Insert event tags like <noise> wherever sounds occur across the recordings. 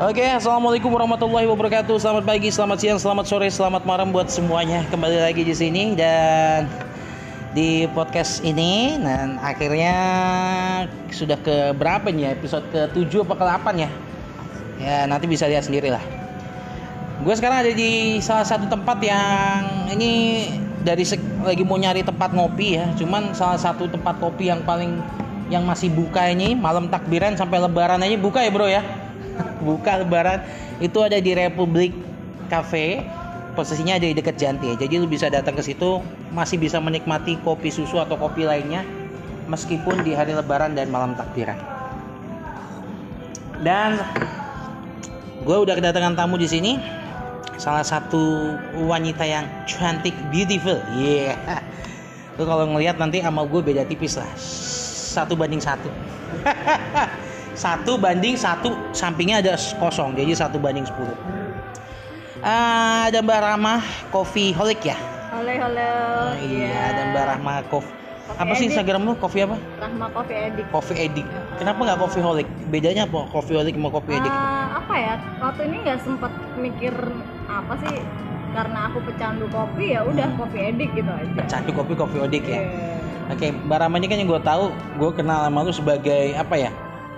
Oke, assalamualaikum warahmatullahi wabarakatuh. Selamat pagi, selamat siang, selamat sore, selamat malam buat semuanya. Kembali lagi di sini dan di podcast ini dan akhirnya sudah ke berapa nih ya? Episode ke 7 apa ke 8 ya? Ya, nanti bisa lihat sendiri lah. Gue sekarang ada di salah satu tempat yang ini dari lagi mau nyari tempat ngopi ya. Cuman salah satu tempat kopi yang paling yang masih buka ini malam takbiran sampai lebaran aja buka ya, Bro ya buka lebaran itu ada di Republik Cafe. Posisinya ada di dekat Janti ya. jadi lu bisa datang ke situ masih bisa menikmati kopi susu atau kopi lainnya meskipun di hari lebaran dan malam takbiran. Dan gue udah kedatangan tamu di sini salah satu wanita yang cantik beautiful. Yeah. Lu kalau ngelihat nanti sama gue beda tipis lah. Satu banding satu <laughs> satu banding satu sampingnya ada kosong jadi satu banding sepuluh uh, ada Mbak Rahma Coffee Holic ya halo halo oh, iya yeah. ada Mbak Rahma Coffee apa sih Instagram lu kopi apa? Rahma Coffee Edik. Coffee Edik. Kenapa nggak Coffee Holic? Bedanya apa? Coffee Holic sama Coffee Edik? Uh, apa ya? Waktu ini nggak sempat mikir apa sih? Karena aku pecandu kopi ya udah Coffee Edik gitu aja. Pecandu kopi Coffee Edik ya. Yeah. Oke, okay, Mbak Rahma ini kan yang gue tahu, gue kenal sama lu sebagai apa ya?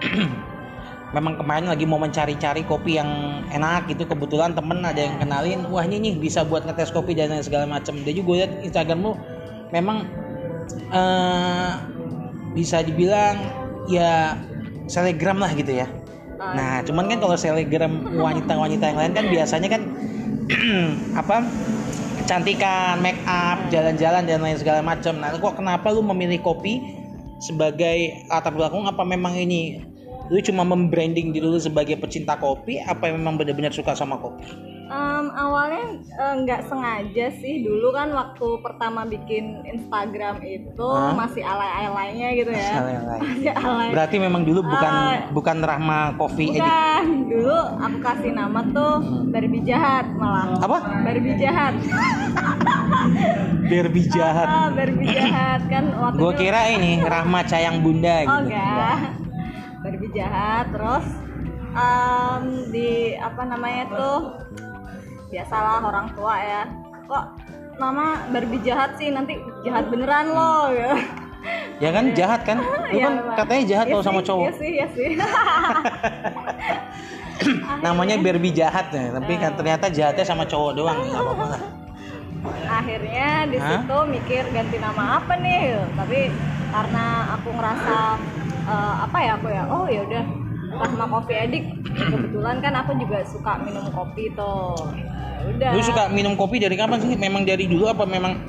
<clears throat> memang kemarin lagi mau mencari-cari kopi yang enak gitu. Kebetulan temen ada yang kenalin wah ini nih bisa buat ngetes kopi dan segala macam dia juga lihat Instagram lu memang uh, bisa dibilang ya selegram lah gitu ya. Nah cuman kan kalau selegram wanita-wanita yang lain kan biasanya kan <clears throat> apa kecantikan make up jalan-jalan dan lain segala macam nah kok kenapa lu memilih kopi sebagai latar belakang? Apa memang ini lu cuma membranding diri lu sebagai pecinta kopi apa memang benar-benar suka sama kopi? Um, awalnya eh, nggak uh, sengaja sih. Dulu kan waktu pertama bikin Instagram itu Hah? masih alay-alaynya gitu ya. Alay-alay. masih alay. Berarti memang dulu bukan uh, bukan Rahma Coffee bukan. Edit. dulu aku kasih nama tuh Barbie jahat malah. Apa? Barbie jahat. <laughs> Barbie jahat. Ah, Barbie jahat. Kan waktu gua kira ini Rahma Cayang Bunda gitu. oh enggak Barbie jahat terus um, di apa namanya tuh biasalah orang tua ya. Kok nama Barbie jahat sih? Nanti jahat beneran loh ya ya kan jahat kan? <laughs> Lu ya, kan memang. katanya jahat ya kalau sama cowok. ya sih ya sih. <laughs> Namanya Barbie jahat ya tapi kan ternyata jahatnya sama cowok doang nggak apa-apa lah. Akhirnya di situ mikir ganti nama apa nih? Tapi karena aku ngerasa uh, apa ya aku ya oh ya udah Rahma Coffee Edik kebetulan kan aku juga suka minum kopi tuh. Ya udah. Lu suka minum kopi dari kapan sih? Memang dari dulu apa memang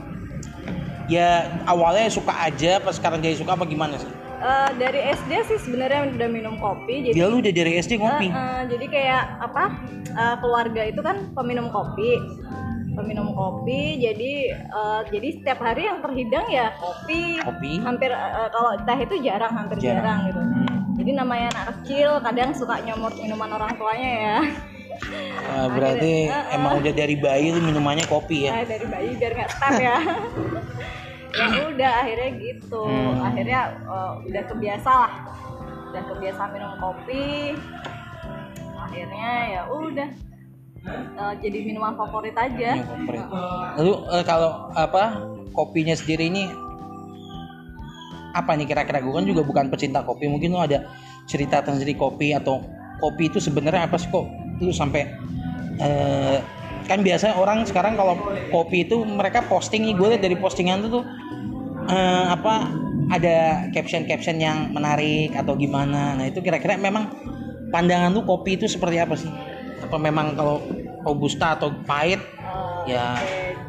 ya awalnya suka aja pas sekarang jadi suka apa gimana sih? Uh, dari SD sih sebenarnya udah minum kopi jadi ya lu udah dari SD ngopi. Uh, uh, jadi kayak apa uh, keluarga itu kan peminum kopi peminum kopi jadi uh, jadi setiap hari yang terhidang ya kopi, kopi? hampir uh, kalau teh itu jarang hampir jarang, jarang gitu. Hmm. jadi namanya anak kecil kadang suka nyomot minuman orang tuanya ya. Uh, berarti Akhirnya, uh, emang udah dari bayi tuh minumannya kopi ya? Uh, dari bayi biar nggak tap ya. <laughs> Ya udah akhirnya gitu. Hmm. akhirnya uh, udah kebiasa lah. Udah kebiasa minum kopi. Akhirnya ya udah uh, jadi minuman favorit aja. favorit. Lalu uh, kalau apa kopinya sendiri ini apa nih kira-kira? Gue kan juga bukan pecinta kopi. Mungkin lo ada cerita tentang sendiri kopi atau kopi itu sebenarnya apa sih kok? Lu sampai uh, kan biasanya orang sekarang kalau kopi itu mereka posting nih. Gue lihat dari postingan itu tuh uh, apa ada caption-caption yang menarik atau gimana. Nah itu kira-kira memang pandangan lu kopi itu seperti apa sih apa memang kalau robusta atau pahit oh, ya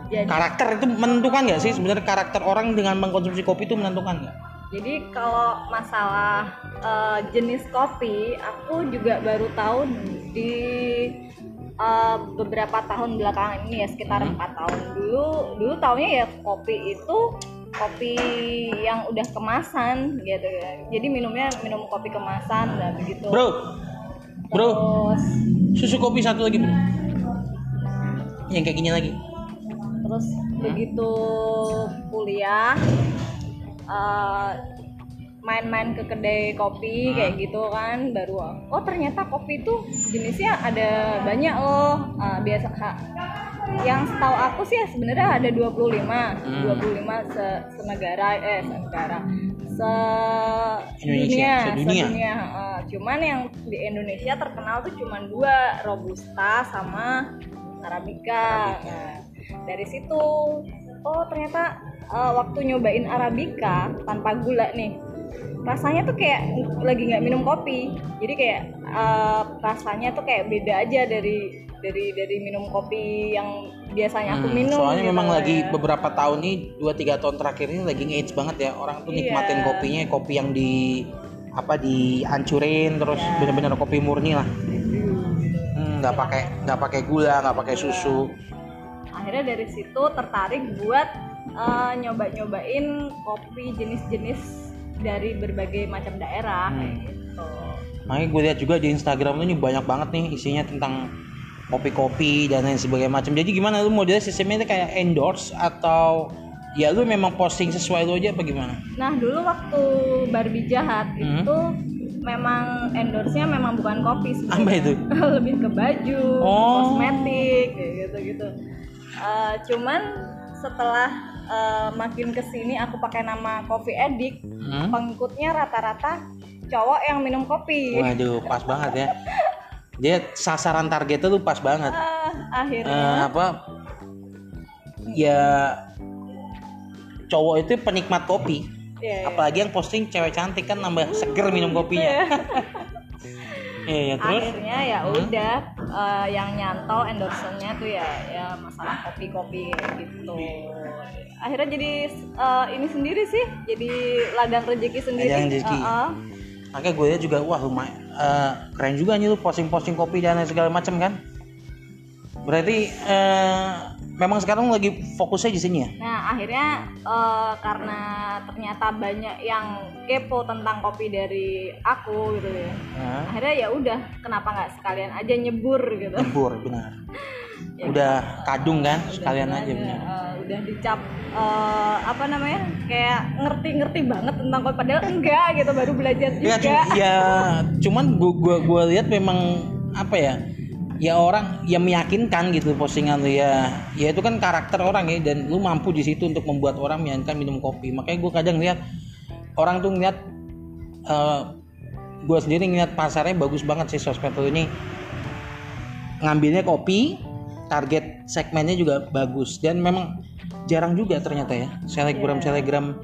okay. karakter itu menentukan nggak sih sebenarnya karakter orang dengan mengkonsumsi kopi itu menentukan nggak? Jadi kalau masalah uh, jenis kopi, aku juga baru tahu di uh, beberapa tahun belakangan ini ya sekitar hmm. empat hmm. tahun dulu. Dulu taunya ya kopi itu kopi yang udah kemasan gitu ya. Jadi minumnya minum kopi kemasan dan begitu. Bro, bro terus susu kopi satu lagi bro yang kayak gini lagi terus hmm? begitu kuliah uh, main-main ke kedai kopi Hmm. kayak gitu kan baru oh ternyata kopi itu jenisnya ada banyak loh Ah, biasa ha- yang setahu aku sih ya sebenarnya ada 25 Hmm. 25 se senegara eh senegara se Indonesia, dunia, sedunia. sedunia, heeh. cuman yang di Indonesia terkenal tuh cuman dua robusta sama arabica, Nah, dari situ oh ternyata eh, waktu nyobain arabica tanpa gula nih rasanya tuh kayak lagi nggak minum kopi jadi kayak eh, rasanya tuh kayak beda aja dari dari dari minum kopi yang biasanya aku Hmm, minum soalnya gitu memang ya. lagi beberapa tahun nih dua tiga tahun terakhir ini lagi nge banget ya orang tuh Iya. nikmatin kopinya kopi yang di apa dihancurin terus Iya. bener-bener kopi murni lah Hmm, nggak pakai nggak pakai gula nggak pakai susu akhirnya dari situ tertarik buat eh, nyoba-nyobain kopi jenis-jenis dari berbagai macam daerah Hmm. kayak gitu. makanya gue lihat juga di Instagram ini banyak banget nih isinya tentang kopi-kopi dan lain sebagainya macam jadi gimana lu modelnya sistemnya itu kayak endorse atau ya lu memang posting sesuai lu aja apa gimana Nah dulu waktu Barbie jahat Hmm. itu memang endorse-nya memang bukan kopi sebenarnya. apa itu <laughs> lebih ke baju, Oh. kosmetik gitu-gitu. Eh, cuman setelah eh, makin ke sini aku pakai nama Coffee Addict, Hmm? pengikutnya rata-rata cowok yang minum kopi. Waduh, pas banget ya. <laughs> Dia sasaran targetnya tuh pas banget. Ah, akhirnya Eh, apa? Ya cowok itu penikmat kopi. ya, ya. Apalagi yang posting cewek cantik kan nambah seger minum kopinya. Iya, <laughs> ya, terus akhirnya ya udah eh, yang nyantol endorse-nya tuh ya ya masalah kopi-kopi gitu akhirnya jadi eh, ini sendiri sih jadi ladang rezeki sendiri Ladang rezeki. Eh, eh. makanya gue juga wah lumayan eh, keren juga nih lu posting-posting kopi dan segala macam kan. Berarti eh, memang sekarang lagi fokusnya di sini ya. nah akhirnya eh, karena ternyata banyak yang kepo tentang kopi dari aku gitu ya Nah, akhirnya ya udah kenapa nggak sekalian aja nyebur gitu nyebur benar. <laughs> Ya, Udah kadung kan sekalian Udah aja benar. eh, udah dicap eh, apa namanya kayak ngerti-ngerti banget tentang kopi padahal enggak gitu baru belajar ya, juga. cu- ya cuman gua gua gua lihat memang apa ya ya orang yang meyakinkan gitu postingan lu ya. Ya itu kan karakter orang ya dan lu mampu di situ untuk membuat orang meyakinkan minum kopi. Makanya gua kadang lihat orang tuh ngeliat eh gue sendiri ngeliat pasarnya bagus banget sih sosmed lu ini. Ngambilnya kopi target segmennya juga bagus. Dan memang jarang juga ternyata ya selebgram selebgram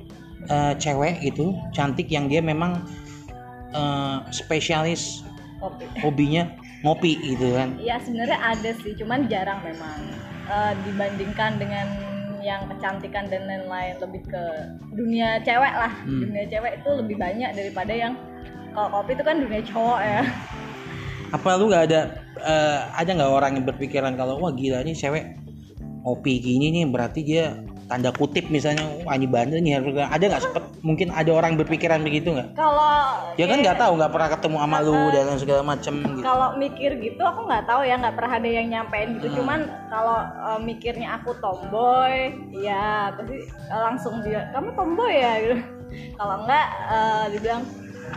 eh, cewek gitu cantik yang dia memang eh, spesialis kopi hobinya ngopi gitu kan. Ya sebenarnya ada sih cuman jarang memang. Eh, dibandingkan dengan yang kecantikan dan lain-lain lebih ke dunia cewek lah. Hmm. dunia cewek itu lebih banyak daripada yang kalau kopi itu kan dunia cowok ya. Apa lu nggak ada eh, ada nggak orang yang berpikiran kalau wah gila nih cewek ngopi gini nih berarti dia tanda kutip misalnya wah ini bandel nih harus ada nggak sempet? Mungkin ada orang berpikiran begitu nggak? Kalau ya kan nggak tahu nggak pernah ketemu sama lu dan segala macem gitu. Kalau mikir gitu aku nggak tahu ya nggak pernah ada yang nyampein gitu. Hmm. cuman kalau eh, mikirnya aku tomboy ya pasti eh, langsung dia kamu tomboy ya? Gitu <laughs> kalau enggak eh, dibilang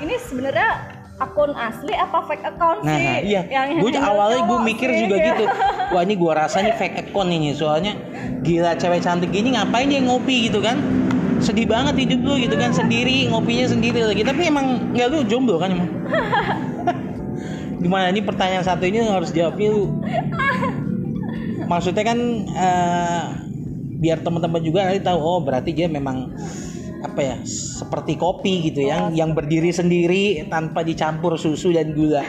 ini sebenarnya akun asli apa fake account Nah, sih nah, iya. yang Gue handle awalnya gue mikir sih, juga gitu. <laughs> gitu. Wah ini gue rasa nih fake account ini soalnya gila cewek cantik gini ngapain dia ngopi gitu kan? Sedih banget hidup lu gitu kan sendiri ngopinya sendiri lagi. Tapi emang nggak lu jomblo kan emang? <laughs> Gimana ini pertanyaan satu ini harus jawabnya lu. Maksudnya kan eh, biar teman-teman juga nanti tahu oh berarti dia memang apa ya seperti kopi gitu yang yang berdiri sendiri tanpa dicampur susu dan gula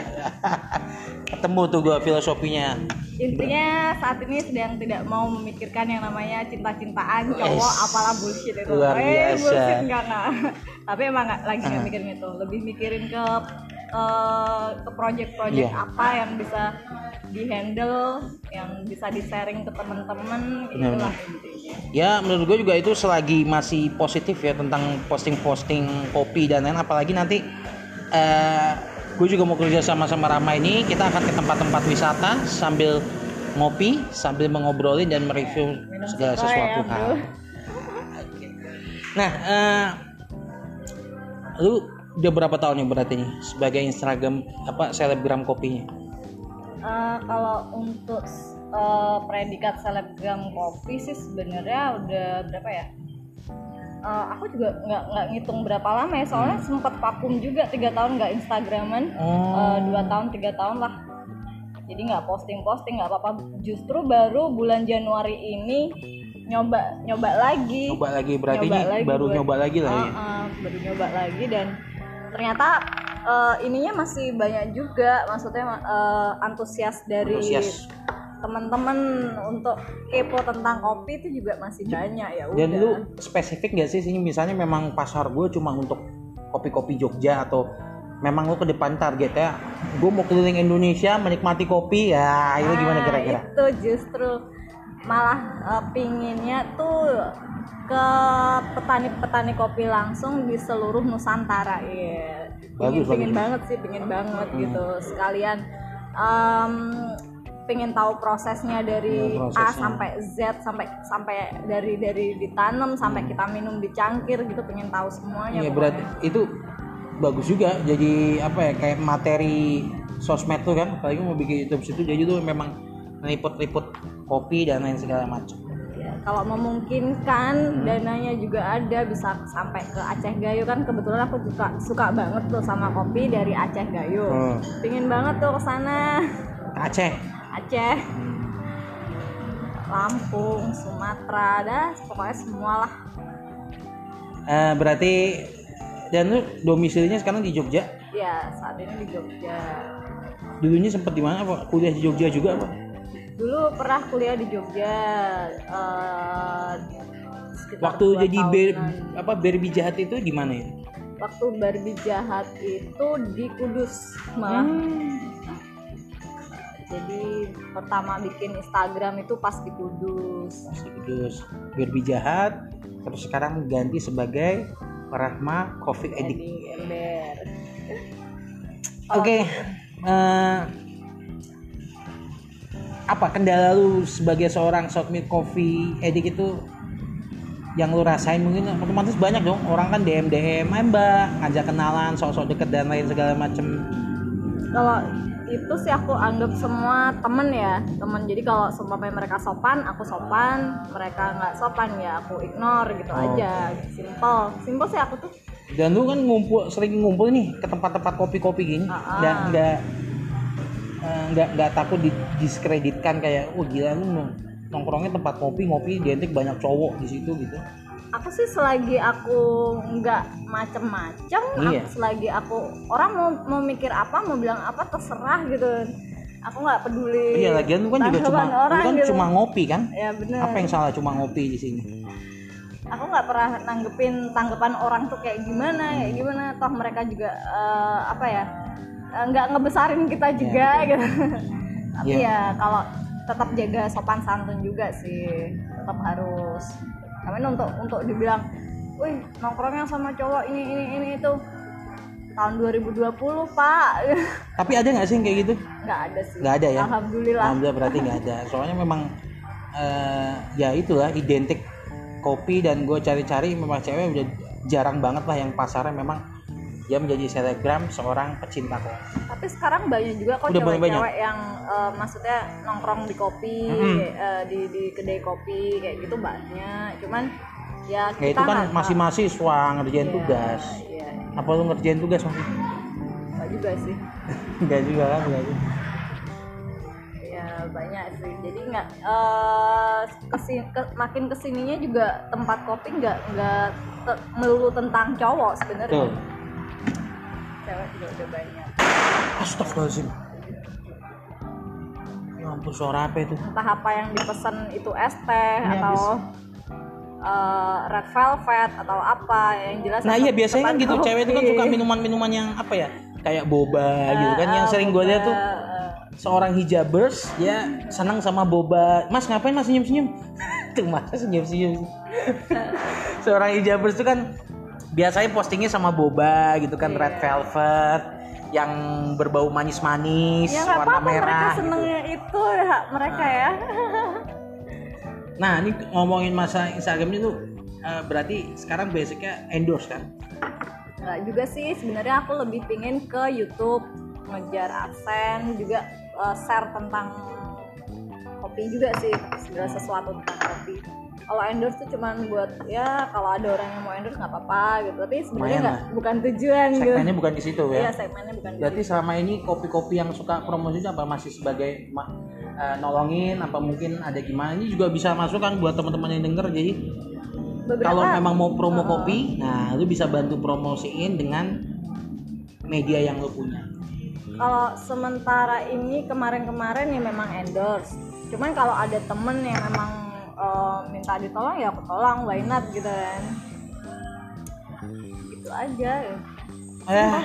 <laughs> ketemu tuh gua filosofinya intinya saat ini sedang tidak mau memikirkan yang namanya cinta-cintaan cowok Yes. apalah bullshit itu Luar Eh, biasa. bullshit enggak enggak tapi emang nggak lagi nggak Ah. mikirin itu lebih mikirin ke eh, ke project-project Iya. apa yang bisa dihandle yang bisa di sharing ke teman-teman itulah intinya. Ya menurut gue juga itu selagi masih positif ya tentang posting-posting kopi dan lain apalagi nanti eh gue juga mau kerja sama sama Rama ini kita akan ke tempat-tempat wisata sambil ngopi sambil mengobrolin dan mereview Minum segala Sprite sesuatu. Ya, hal nah eh, lu udah berapa tahun nih berarti nih sebagai Instagram apa selebgram kopinya? Eh, kalau untuk eh, predikat selebgram kopi sih sebenarnya udah berapa ya? Eh, aku juga nggak nggak ngitung berapa lama ya soalnya sempat vakum juga tiga tahun nggak instagraman Oh. Eh, dua tahun tiga tahun lah jadi nggak posting posting nggak apa-apa justru baru bulan Januari ini nyoba nyoba lagi Coba lagi berarti Nyoba ini lagi baru buat- nyoba lagi lah ya. Ah, ah, baru nyoba lagi dan ternyata eh, ininya masih banyak juga maksudnya eh, antusias dari Antusias. teman-teman untuk kepo tentang kopi itu juga masih banyak ya udah Dan lu spesifik gak sih sini misalnya memang pasar gue cuma untuk kopi-kopi Jogja atau memang lu ke depan targetnya gue mau keliling Indonesia menikmati kopi ya itu gimana Nah, kira-kira? itu justru malah eh, pinginnya tuh ke petani-petani kopi langsung di seluruh Nusantara ya Bagus, pingin, pingin bagus. banget sih pingin banget Hmm. gitu sekalian em, pengen tahu prosesnya dari Ya, A prosesnya. sampai Z sampai sampai dari dari ditanam sampai kita minum dicangkir gitu pengen tahu semuanya Iya berarti itu bagus juga jadi apa ya kayak materi sosmed tuh kan apalagi mau bikin YouTube situ jadi tuh memang liput-liput kopi dan lain segala macam. Ya, kalau memungkinkan dananya juga ada bisa sampai ke Aceh Gayo kan kebetulan aku suka suka banget tuh sama kopi dari Aceh Gayo. Hmm. Pingin banget tuh ke sana Aceh. Aceh, Lampung, Sumatera, dah pokoknya semua lah. Eh, berarti dan lu domisilinya sekarang di Jogja. Ya saat ini di Jogja. Dulunya sempat di mana? Apa kuliah di Jogja juga apa? Dulu pernah kuliah di Jogja. eh, sekitar Waktu jadi ber, apa Barbie jahat itu di mana ya? waktu Barbie jahat itu di Kudus malah. Jadi pertama bikin Instagram itu pas di Kudus. Masih Kudus. Barbie jahat terus sekarang ganti sebagai Rahma Coffee Addict. Jadi ember. Oke. Eh, apa kendala lu sebagai seorang short milk coffee addict itu yang lu rasain mungkin otomatis banyak dong. Orang kan DM DM "Hai, mbak ngajak kenalan sok-sok deket dan lain segala macem. Kalau itu sih aku anggap semua temen ya temen. Jadi kalau seumpamanya mereka sopan aku sopan. Mereka nggak sopan ya aku ignore gitu Oh. aja. simple. Simple sih aku tuh. Dan lu kan ngumpul sering ngumpul nih ke tempat-tempat kopi-kopi gini. Ah, ah. nggak nggak eh, nggak nggak takut didiskreditkan kayak oh gila lu nong- nongkrongnya tempat kopi ngopi identik banyak cowok di situ gitu. Aku sih selagi aku nggak macem-macem Iya. aku selagi aku orang mau mau mikir apa mau bilang apa terserah gitu. Aku nggak peduli iya lagian lu kan juga cuma lu orang kan gitu. cuma ngopi kan? Ya bener. Apa yang salah cuma ngopi di sini? Aku nggak pernah nanggepin tanggapan orang tuh kayak gimana kayak gimana. Toh mereka juga eh, apa ya eh, nggak ngebesarin kita juga gitu. <laughs> Tapi Iya. ya kalau tetap jaga sopan santun juga sih. Tetap harus. Tapi untuk untuk dibilang wih nongkrongnya sama cowok ini ini ini itu tahun 2020 pak. <laughs> Tapi ada nggak sih yang kayak gitu? Nggak ada sih. Nggak ada ya? alhamdulillah. Alhamdulillah berarti nggak ada. <laughs> Soalnya memang eh, ya itulah identik kopi dan gue cari-cari memang cewek udah jarang banget lah yang pasarnya. Memang dia menjadi selebgram seorang pecinta kopi. Tapi sekarang banyak juga kok cewek-cewek yang eh, maksudnya nongkrong di kopi Mm-mm. eh, di di kedai kopi kayak gitu banyak. Cuman ya ya kita itu kan masih mahasiswa ngerjain Iya, tugas. iya apa lu ngerjain tugas masih nggak juga sih. <laughs> Enggak juga kan enggak juga. ya banyak sih. Jadi nggak eh kesin ke- makin ke sininya juga tempat kopi nggak nggak te- melulu tentang cowok sebenarnya cewek juga udah banyak. Astagfirullahaladzim. Ya ampun suara apa itu? Entah apa yang dipesan itu es teh Ini atau eh, red velvet atau apa yang jelas nah iya biasanya kan gitu. cewek itu kan suka <laughs> minuman-minuman yang apa ya? Kayak boba gitu kan. Yang Eh, sering gue lihat tuh seorang hijabers dia senang sama boba. Mas ngapain mas senyum senyum <laughs> tuh mas senyum senyum <laughs> seorang hijabers itu kan biasanya postingnya sama boba gitu kan Iya. red velvet yang berbau manis-manis ya warna apa-apa mereka merah gitu. senengnya itu ya mereka ya nah ini ngomongin masa Instagram itu eh, berarti sekarang basicnya endorse kan nggak juga sih sebenarnya aku lebih pingin ke YouTube ngejar adsense juga uh, share tentang kopi juga sih segala sesuatu tentang kopi kalau endorse tuh cuman buat ya kalau ada orang yang mau endorse nggak apa-apa gitu. Tapi sebenarnya nggak bukan tujuan gitu. Segmennya bukan di situ iya ya segmennya bukan di berarti selama ini kopi-kopi yang suka promosi apa? Masih sebagai ma- eh, nolongin? Apa mungkin ada gimana? Ini juga bisa masuk kan buat teman-teman yang denger jadi beberapa. kalau memang mau promo kopi nah lu bisa bantu promosiin dengan media yang lu punya. Kalau sementara ini kemarin-kemarin ya memang endorse. Cuman kalau ada temen yang memang eh, minta ditolong ya aku tolong why not gitu kan. Gitu aja ya. eh.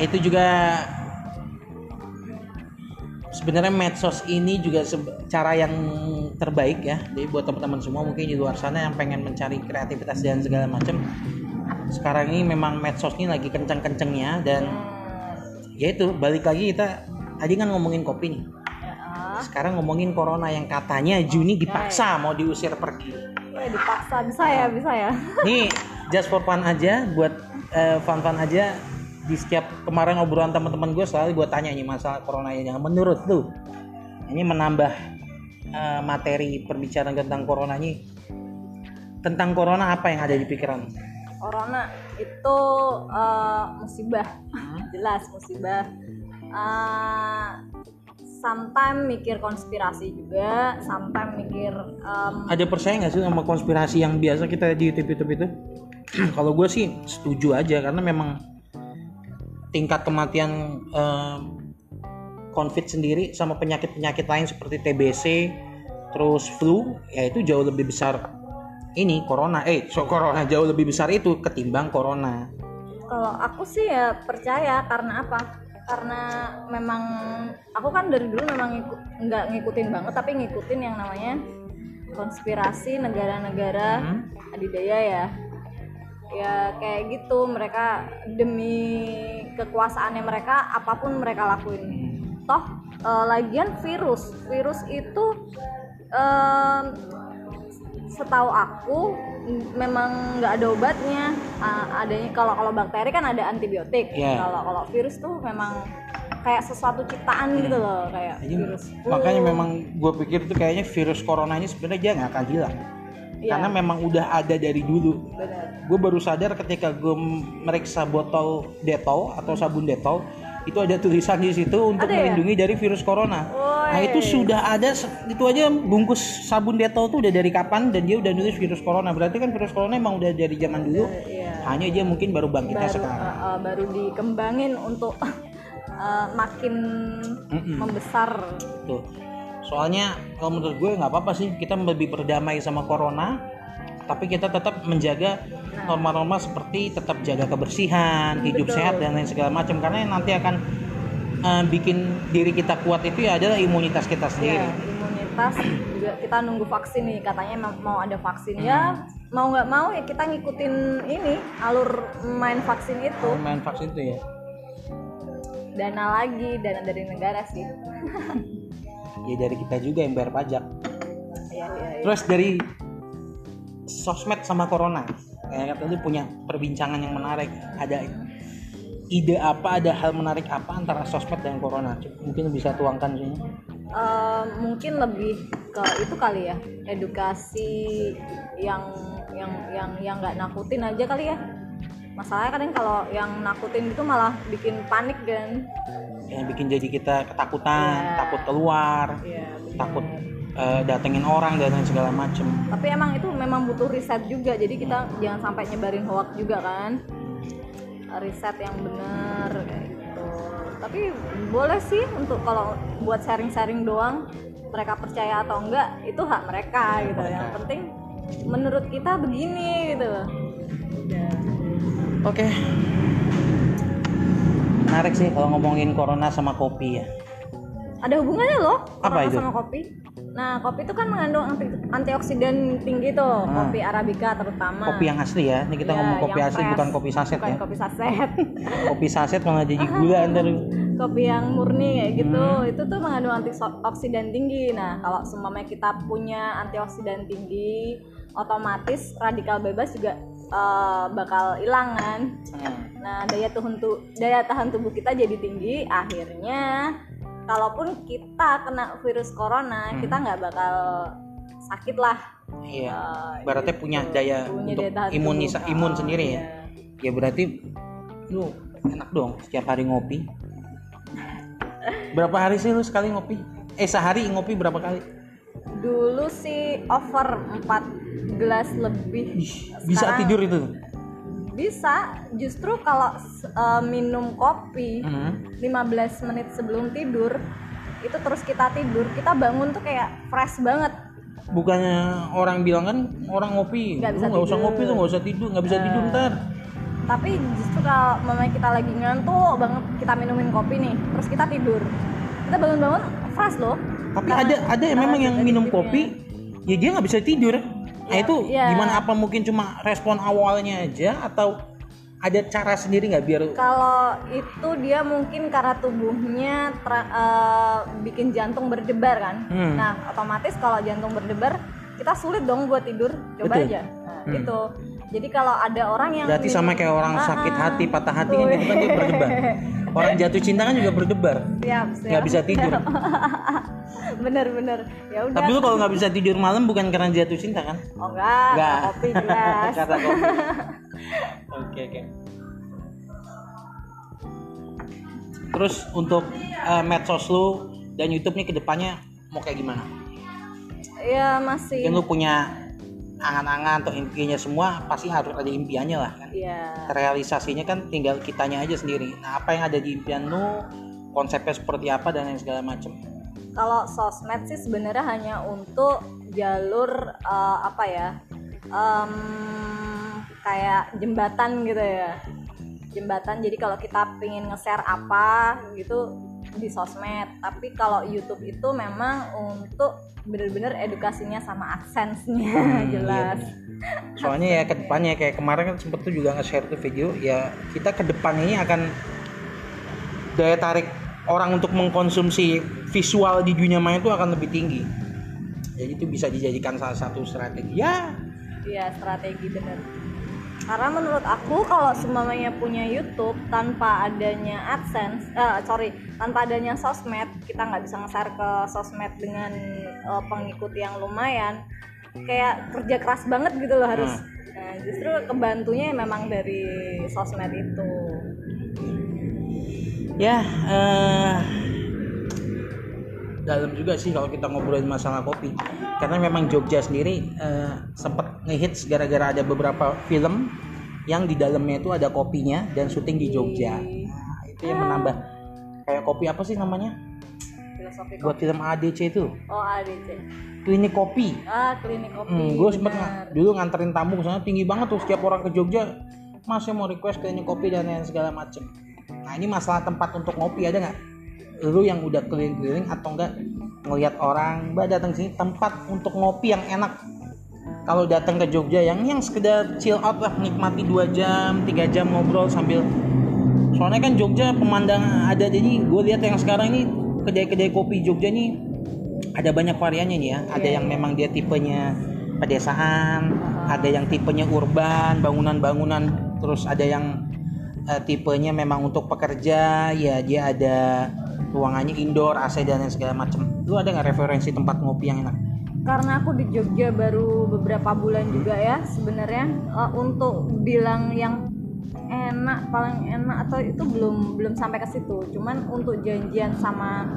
Itu juga sebenarnya medsos ini juga cara yang terbaik ya. Jadi buat teman-teman semua mungkin di luar sana yang pengen mencari kreativitas dan segala macam sekarang ini memang medsos ini lagi kenceng-kencengnya dan ya itu balik lagi kita tadi kan ngomongin kopi nih sekarang ngomongin corona yang katanya Juni dipaksa mau diusir pergi. Ya dipaksa. Bisa ya bisa ya. <laughs> Nih just for fun aja buat eh, fun-fun aja di setiap kemarin obrolan teman-teman gue selalu gue tanya nih masalah corona ini. Menurut lu ini menambah eh, materi perbicaraan tentang corona ini tentang corona apa yang ada di pikiran corona itu eh, musibah. Hmm? jelas musibah. Eh, sometimes mikir konspirasi juga sometimes mikir em, ada percaya nggak sih sama konspirasi yang biasa kita di YouTube YouTube itu? <clears throat> Kalau gue sih setuju aja karena memang tingkat kematian eh, COVID sendiri sama penyakit-penyakit lain seperti TBC terus flu ya itu jauh lebih besar. Ini corona eh so corona jauh lebih besar itu ketimbang corona. Kalau aku sih ya percaya karena apa karena memang aku kan dari dulu memang ngiku- nggak ngikutin banget tapi ngikutin yang namanya konspirasi negara-negara Hmm. adidaya ya ya kayak gitu mereka demi kekuasaannya mereka apa pun mereka lakuin toh eh, lagian virus virus itu em, setahu aku memang nggak ada obatnya. Ah, adanya kalau kalau bakteri kan ada antibiotik. Iya. kalau kalau virus tuh memang kayak sesuatu ciptaan gitu loh kayak Jadi, virus. Makanya memang gue pikir tuh kayaknya virus corona ini sebenarnya dia nggak akan hilang. Iya. karena memang udah ada dari dulu. Gue baru sadar ketika gue meriksa botol detol atau sabun detol itu ada tulisan di situ untuk Ada ya? melindungi dari virus corona. Nah itu sudah ada itu aja bungkus sabun detol tuh udah dari kapan dan dia udah nulis virus corona. Berarti kan virus corona emang udah dari zaman dulu. iya Hanya dia mungkin baru bangkitnya baru sekarang. eh, eh, baru dikembangin untuk <laughs> eh, makin Mm-mm. membesar Tuh. Soalnya kalau menurut gue nggak apa-apa sih kita lebih berdamai sama corona, tapi kita tetap menjaga norma-norma seperti tetap jaga kebersihan, hidup Betul. sehat dan lain segala macam karena yang nanti akan eh, bikin diri kita kuat itu ya adalah imunitas kita ya sendiri. imunitas juga kita nunggu vaksin nih katanya mau- ada vaksin Hmm. ya mau nggak mau ya kita ngikutin ini alur main vaksin itu Kalau main vaksin itu ya. dana lagi dana dari negara sih <laughs> Ya dari kita juga yang bayar pajak. ya, ya, ya. Terus dari sosmed sama corona, kayak kata lu punya perbincangan yang menarik. Ada ide apa, ada hal menarik apa antara sosmed dan corona? Mungkin bisa tuangkan sini. Eh, mungkin lebih ke itu kali ya edukasi yang yang yang yang nggak nakutin aja kali ya masalahnya kadang kalau yang nakutin itu malah bikin panik dan Yang bikin jadi kita ketakutan, Iya. takut keluar, ya takut eh, datengin orang dan segala macem. tapi emang itu memang butuh riset juga jadi kita jangan sampai nyebarin hoax juga kan riset yang benar kayak gitu tapi boleh sih untuk kalau buat sharing-sharing doang mereka percaya atau enggak itu hak mereka gitu yang penting menurut kita begini gitu Oke. Menarik sih kalau ngomongin corona sama kopi ya. ada hubungannya loh Apa itu? sama kopi nah kopi itu kan mengandung anti antioksidan tinggi tuh Ah. kopi arabica terutama Kopi yang asli ya. Ini kita Iya, ngomong kopi asli fresh. bukan kopi saset bukan ya. kopi saset <laughs> Kopi saset malah jadi <laughs> gula ntar. kopi yang murni kayak gitu Hmm. itu tuh mengandung antioksidan tinggi nah kalau seumpamanya kita punya antioksidan tinggi otomatis radikal bebas juga eh, bakal hilang kan Hmm. nah daya tahan tu daya tahan tubuh kita jadi tinggi akhirnya kalaupun kita kena virus corona Hmm. kita nggak bakal sakit lah Iya. Eh, Berarti gitu. punya daya Punya untuk daya imunisa tubuh. imun Ah, sendiri ya. iya. Ya berarti lu enak dong setiap hari ngopi. Berapa hari sih lu sekali ngopi? Eh sehari ngopi berapa kali? dulu sih over 4 gelas lebih Ih, bisa tidur itu? Bisa justru kalau eh, minum kopi Hmm. 15 menit sebelum tidur itu terus kita tidur kita bangun tuh kayak fresh banget Bukannya orang bilang kan orang ngopi, Nggak lu bisa nggak usah ngopi tuh nggak usah tidur, nggak bisa tidur ntar. tapi justru kalau mamanya kita lagi ngantuk banget kita minumin kopi nih terus kita tidur kita bangun-bangun fresh loh Tapi Karena- ada ada karena memang yang minum kopi, ya dia nggak bisa tidur. Nah itu ya. gimana? Apa mungkin cuma respon awalnya aja atau ada cara sendiri nggak biar kalau itu dia mungkin karena tubuhnya tra- eh, bikin jantung berdebar kan Hmm. nah otomatis kalau jantung berdebar kita sulit dong buat tidur coba Betul. aja nah, Hmm. itu jadi kalau ada orang yang Berarti sama kayak orang Ah, sakit ah. hati, patah hati kan itu kan dia berdebar. <laughs> Orang jatuh cinta kan juga berdebar, siap siap nggak bisa tidur. <laughs> bener-bener ya udah Tapi lu kalau nggak bisa tidur malam bukan karena jatuh cinta kan? oh enggak Enggak. kopi jelas <laughs> Kata kopi. <laughs> Oke oke. Terus untuk eh, medsos lu dan YouTube nih ke depannya mau kayak gimana? ya masih Mungkin lu punya angan-angan atau impiannya semua pasti harus ada impiannya lah kan. ya Realisasinya kan tinggal kitanya aja sendiri. Nah apa yang ada di impian lu, konsepnya seperti apa dan lain segala macam. kalau sosmed sih sebenarnya hanya untuk jalur eh, apa ya em, kayak jembatan gitu ya jembatan jadi kalau kita pengen nge-share apa gitu di sosmed tapi kalau YouTube itu memang untuk bener-bener edukasinya sama adsense-nya Hmm, jelas iya Soalnya ya ke depannya kayak kemarin kan sempet tuh juga nge-share tuh video ya kita ke depan ini akan daya tarik orang untuk mengkonsumsi visual di dunia maya itu akan lebih tinggi. Jadi itu bisa dijadikan salah satu strategi. Ya, Iya strategi bener. Karena menurut aku kalau semuanya punya YouTube tanpa adanya AdSense, eh, sorry, tanpa adanya sosmed, kita nggak bisa nge-share ke sosmed dengan eh, pengikut yang lumayan. Kayak kerja keras banget gitu loh harus. Nah, justru kebantunya memang dari sosmed itu. ya eh, dalam juga sih kalau kita ngobrolin masalah kopi. Karena memang Jogja sendiri eh, sempat ngehits gara-gara ada beberapa film yang di dalamnya itu ada kopinya dan syuting di Jogja. Nah, itu yang menambah kayak kopi apa sih namanya? Filosofi kopi. Buat film ADC itu, Oh ADC. klinik kopi. Ah klinik kopi. Hmm, gue sempet dulu nganterin tamu ke sana tinggi banget tuh setiap orang ke Jogja. Mas saya mau request klinik kopi dan lain segala macem. Nah ini masalah tempat untuk ngopi ada nggak? Lu yang udah keliling-keliling atau enggak ngelihat orang, mbak datang sini tempat untuk ngopi yang enak. Kalau datang ke Jogja yang yang sekedar chill out lah, nikmati 2 jam, 3 jam ngobrol sambil. Soalnya kan Jogja pemandangan ada jadi gue lihat yang sekarang ini kedai-kedai kopi Jogja nih ada banyak variannya nih ya. Ada yang memang dia tipenya pedesaan ada yang tipenya urban bangunan-bangunan. Terus ada yang eh, tipenya memang untuk pekerja ya dia ada ruangannya indoor AC dan lain segala macam lu ada nggak referensi tempat ngopi yang enak? Karena aku di Jogja baru beberapa bulan juga ya sebenarnya eh, untuk bilang yang enak paling enak atau itu belum belum sampai ke situ. Cuman untuk janjian sama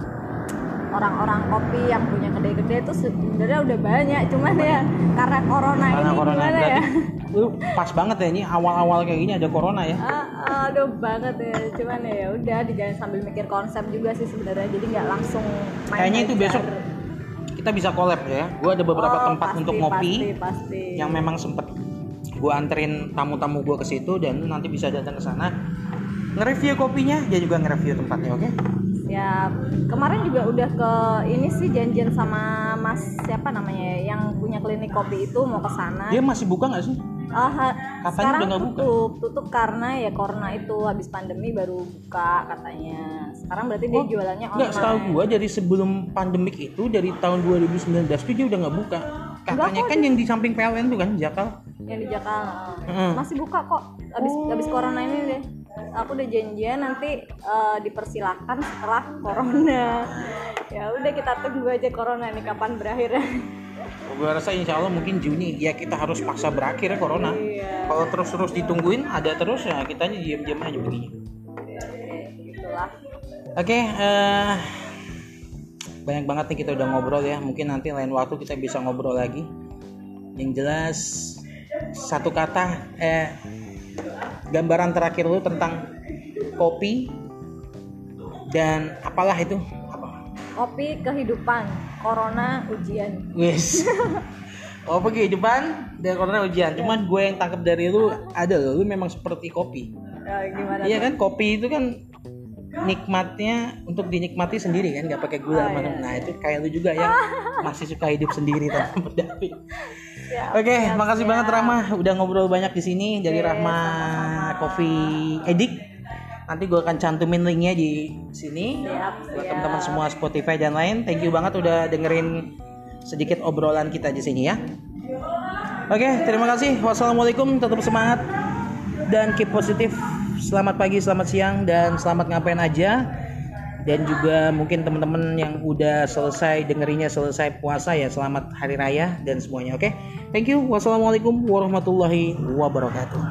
orang-orang kopi yang punya kedai-kedai itu sebenarnya udah banyak cuman ya karena corona karena ini corona gimana ya? lu pas banget ya ini awal-awal kayak gini ada corona ya? Ah, aduh banget ya cuman ya udah dijalan sambil mikir konsep juga sih sebenarnya jadi nggak langsung main kayaknya itu besok kita bisa collab ya gue ada beberapa Oh, tempat pasti, untuk ngopi pasti, pasti. yang memang sempet gue anterin tamu-tamu gue ke situ dan nanti bisa datang ke sana nge-review kopinya dia juga nge-review tempatnya oke Siap. Kemarin juga udah ke ini sih janjian sama Mas siapa namanya ya, yang punya klinik kopi itu mau ke sana. dia masih buka nggak sih Ah, ha- Katanya sekarang udah nggak buka. tutup, tutup karena ya corona itu habis pandemi baru buka katanya. Sekarang berarti dia Oh, jualannya nggak setahu online. gue dari sebelum pandemik itu dari tahun 2019 tuh dia udah nggak buka katanya kan yang di samping PLN tuh kan Jakal yang di Jakarta Mm. masih buka kok abis abis corona ini deh aku udah janjian nanti eh, dipersilahkan setelah corona. <laughs> Ya udah kita tunggu aja corona ini kapan berakhir. Gue rasa insya Allah mungkin Juni. Ya kita harus paksa berakhir ya corona. Iya. Kalau terus-terus ditungguin ada terus ya kita diam-diam aja begini Oke, eh, banyak banget nih kita udah ngobrol ya. Mungkin nanti lain waktu kita bisa ngobrol lagi. Yang jelas satu kata, eh, gambaran terakhir lu tentang kopi dan apalah itu? Apa? kopi kehidupan corona ujian Wes. <laughs> Oh kehidupan dan corona ujian. Cuman gue yang tangkap dari lu ada loh, lu memang seperti kopi. ya, gimana Iya kan kopi itu kan nikmatnya untuk dinikmati sendiri kan nggak pakai gula Oh, iya. nah itu kayak lu juga yang <laughs> masih suka hidup sendiri tanpa berdamai. Ya, Oke, siap, makasih siap. banget Rahma udah ngobrol banyak di sini dari Rahma. Coffee Edik. Nanti gue akan cantumin linknya di sini Siap, buat teman-teman semua Spotify dan lain. Thank you banget udah dengerin sedikit obrolan kita di sini ya. Oke, terima kasih. Wassalamualaikum. Tetap semangat dan keep positif. Selamat pagi, selamat siang, dan selamat ngapain aja. Dan juga mungkin teman-teman yang udah selesai dengerinnya selesai puasa ya selamat hari raya dan semuanya. Oke, thank you. Wassalamualaikum warahmatullahi wabarakatuh.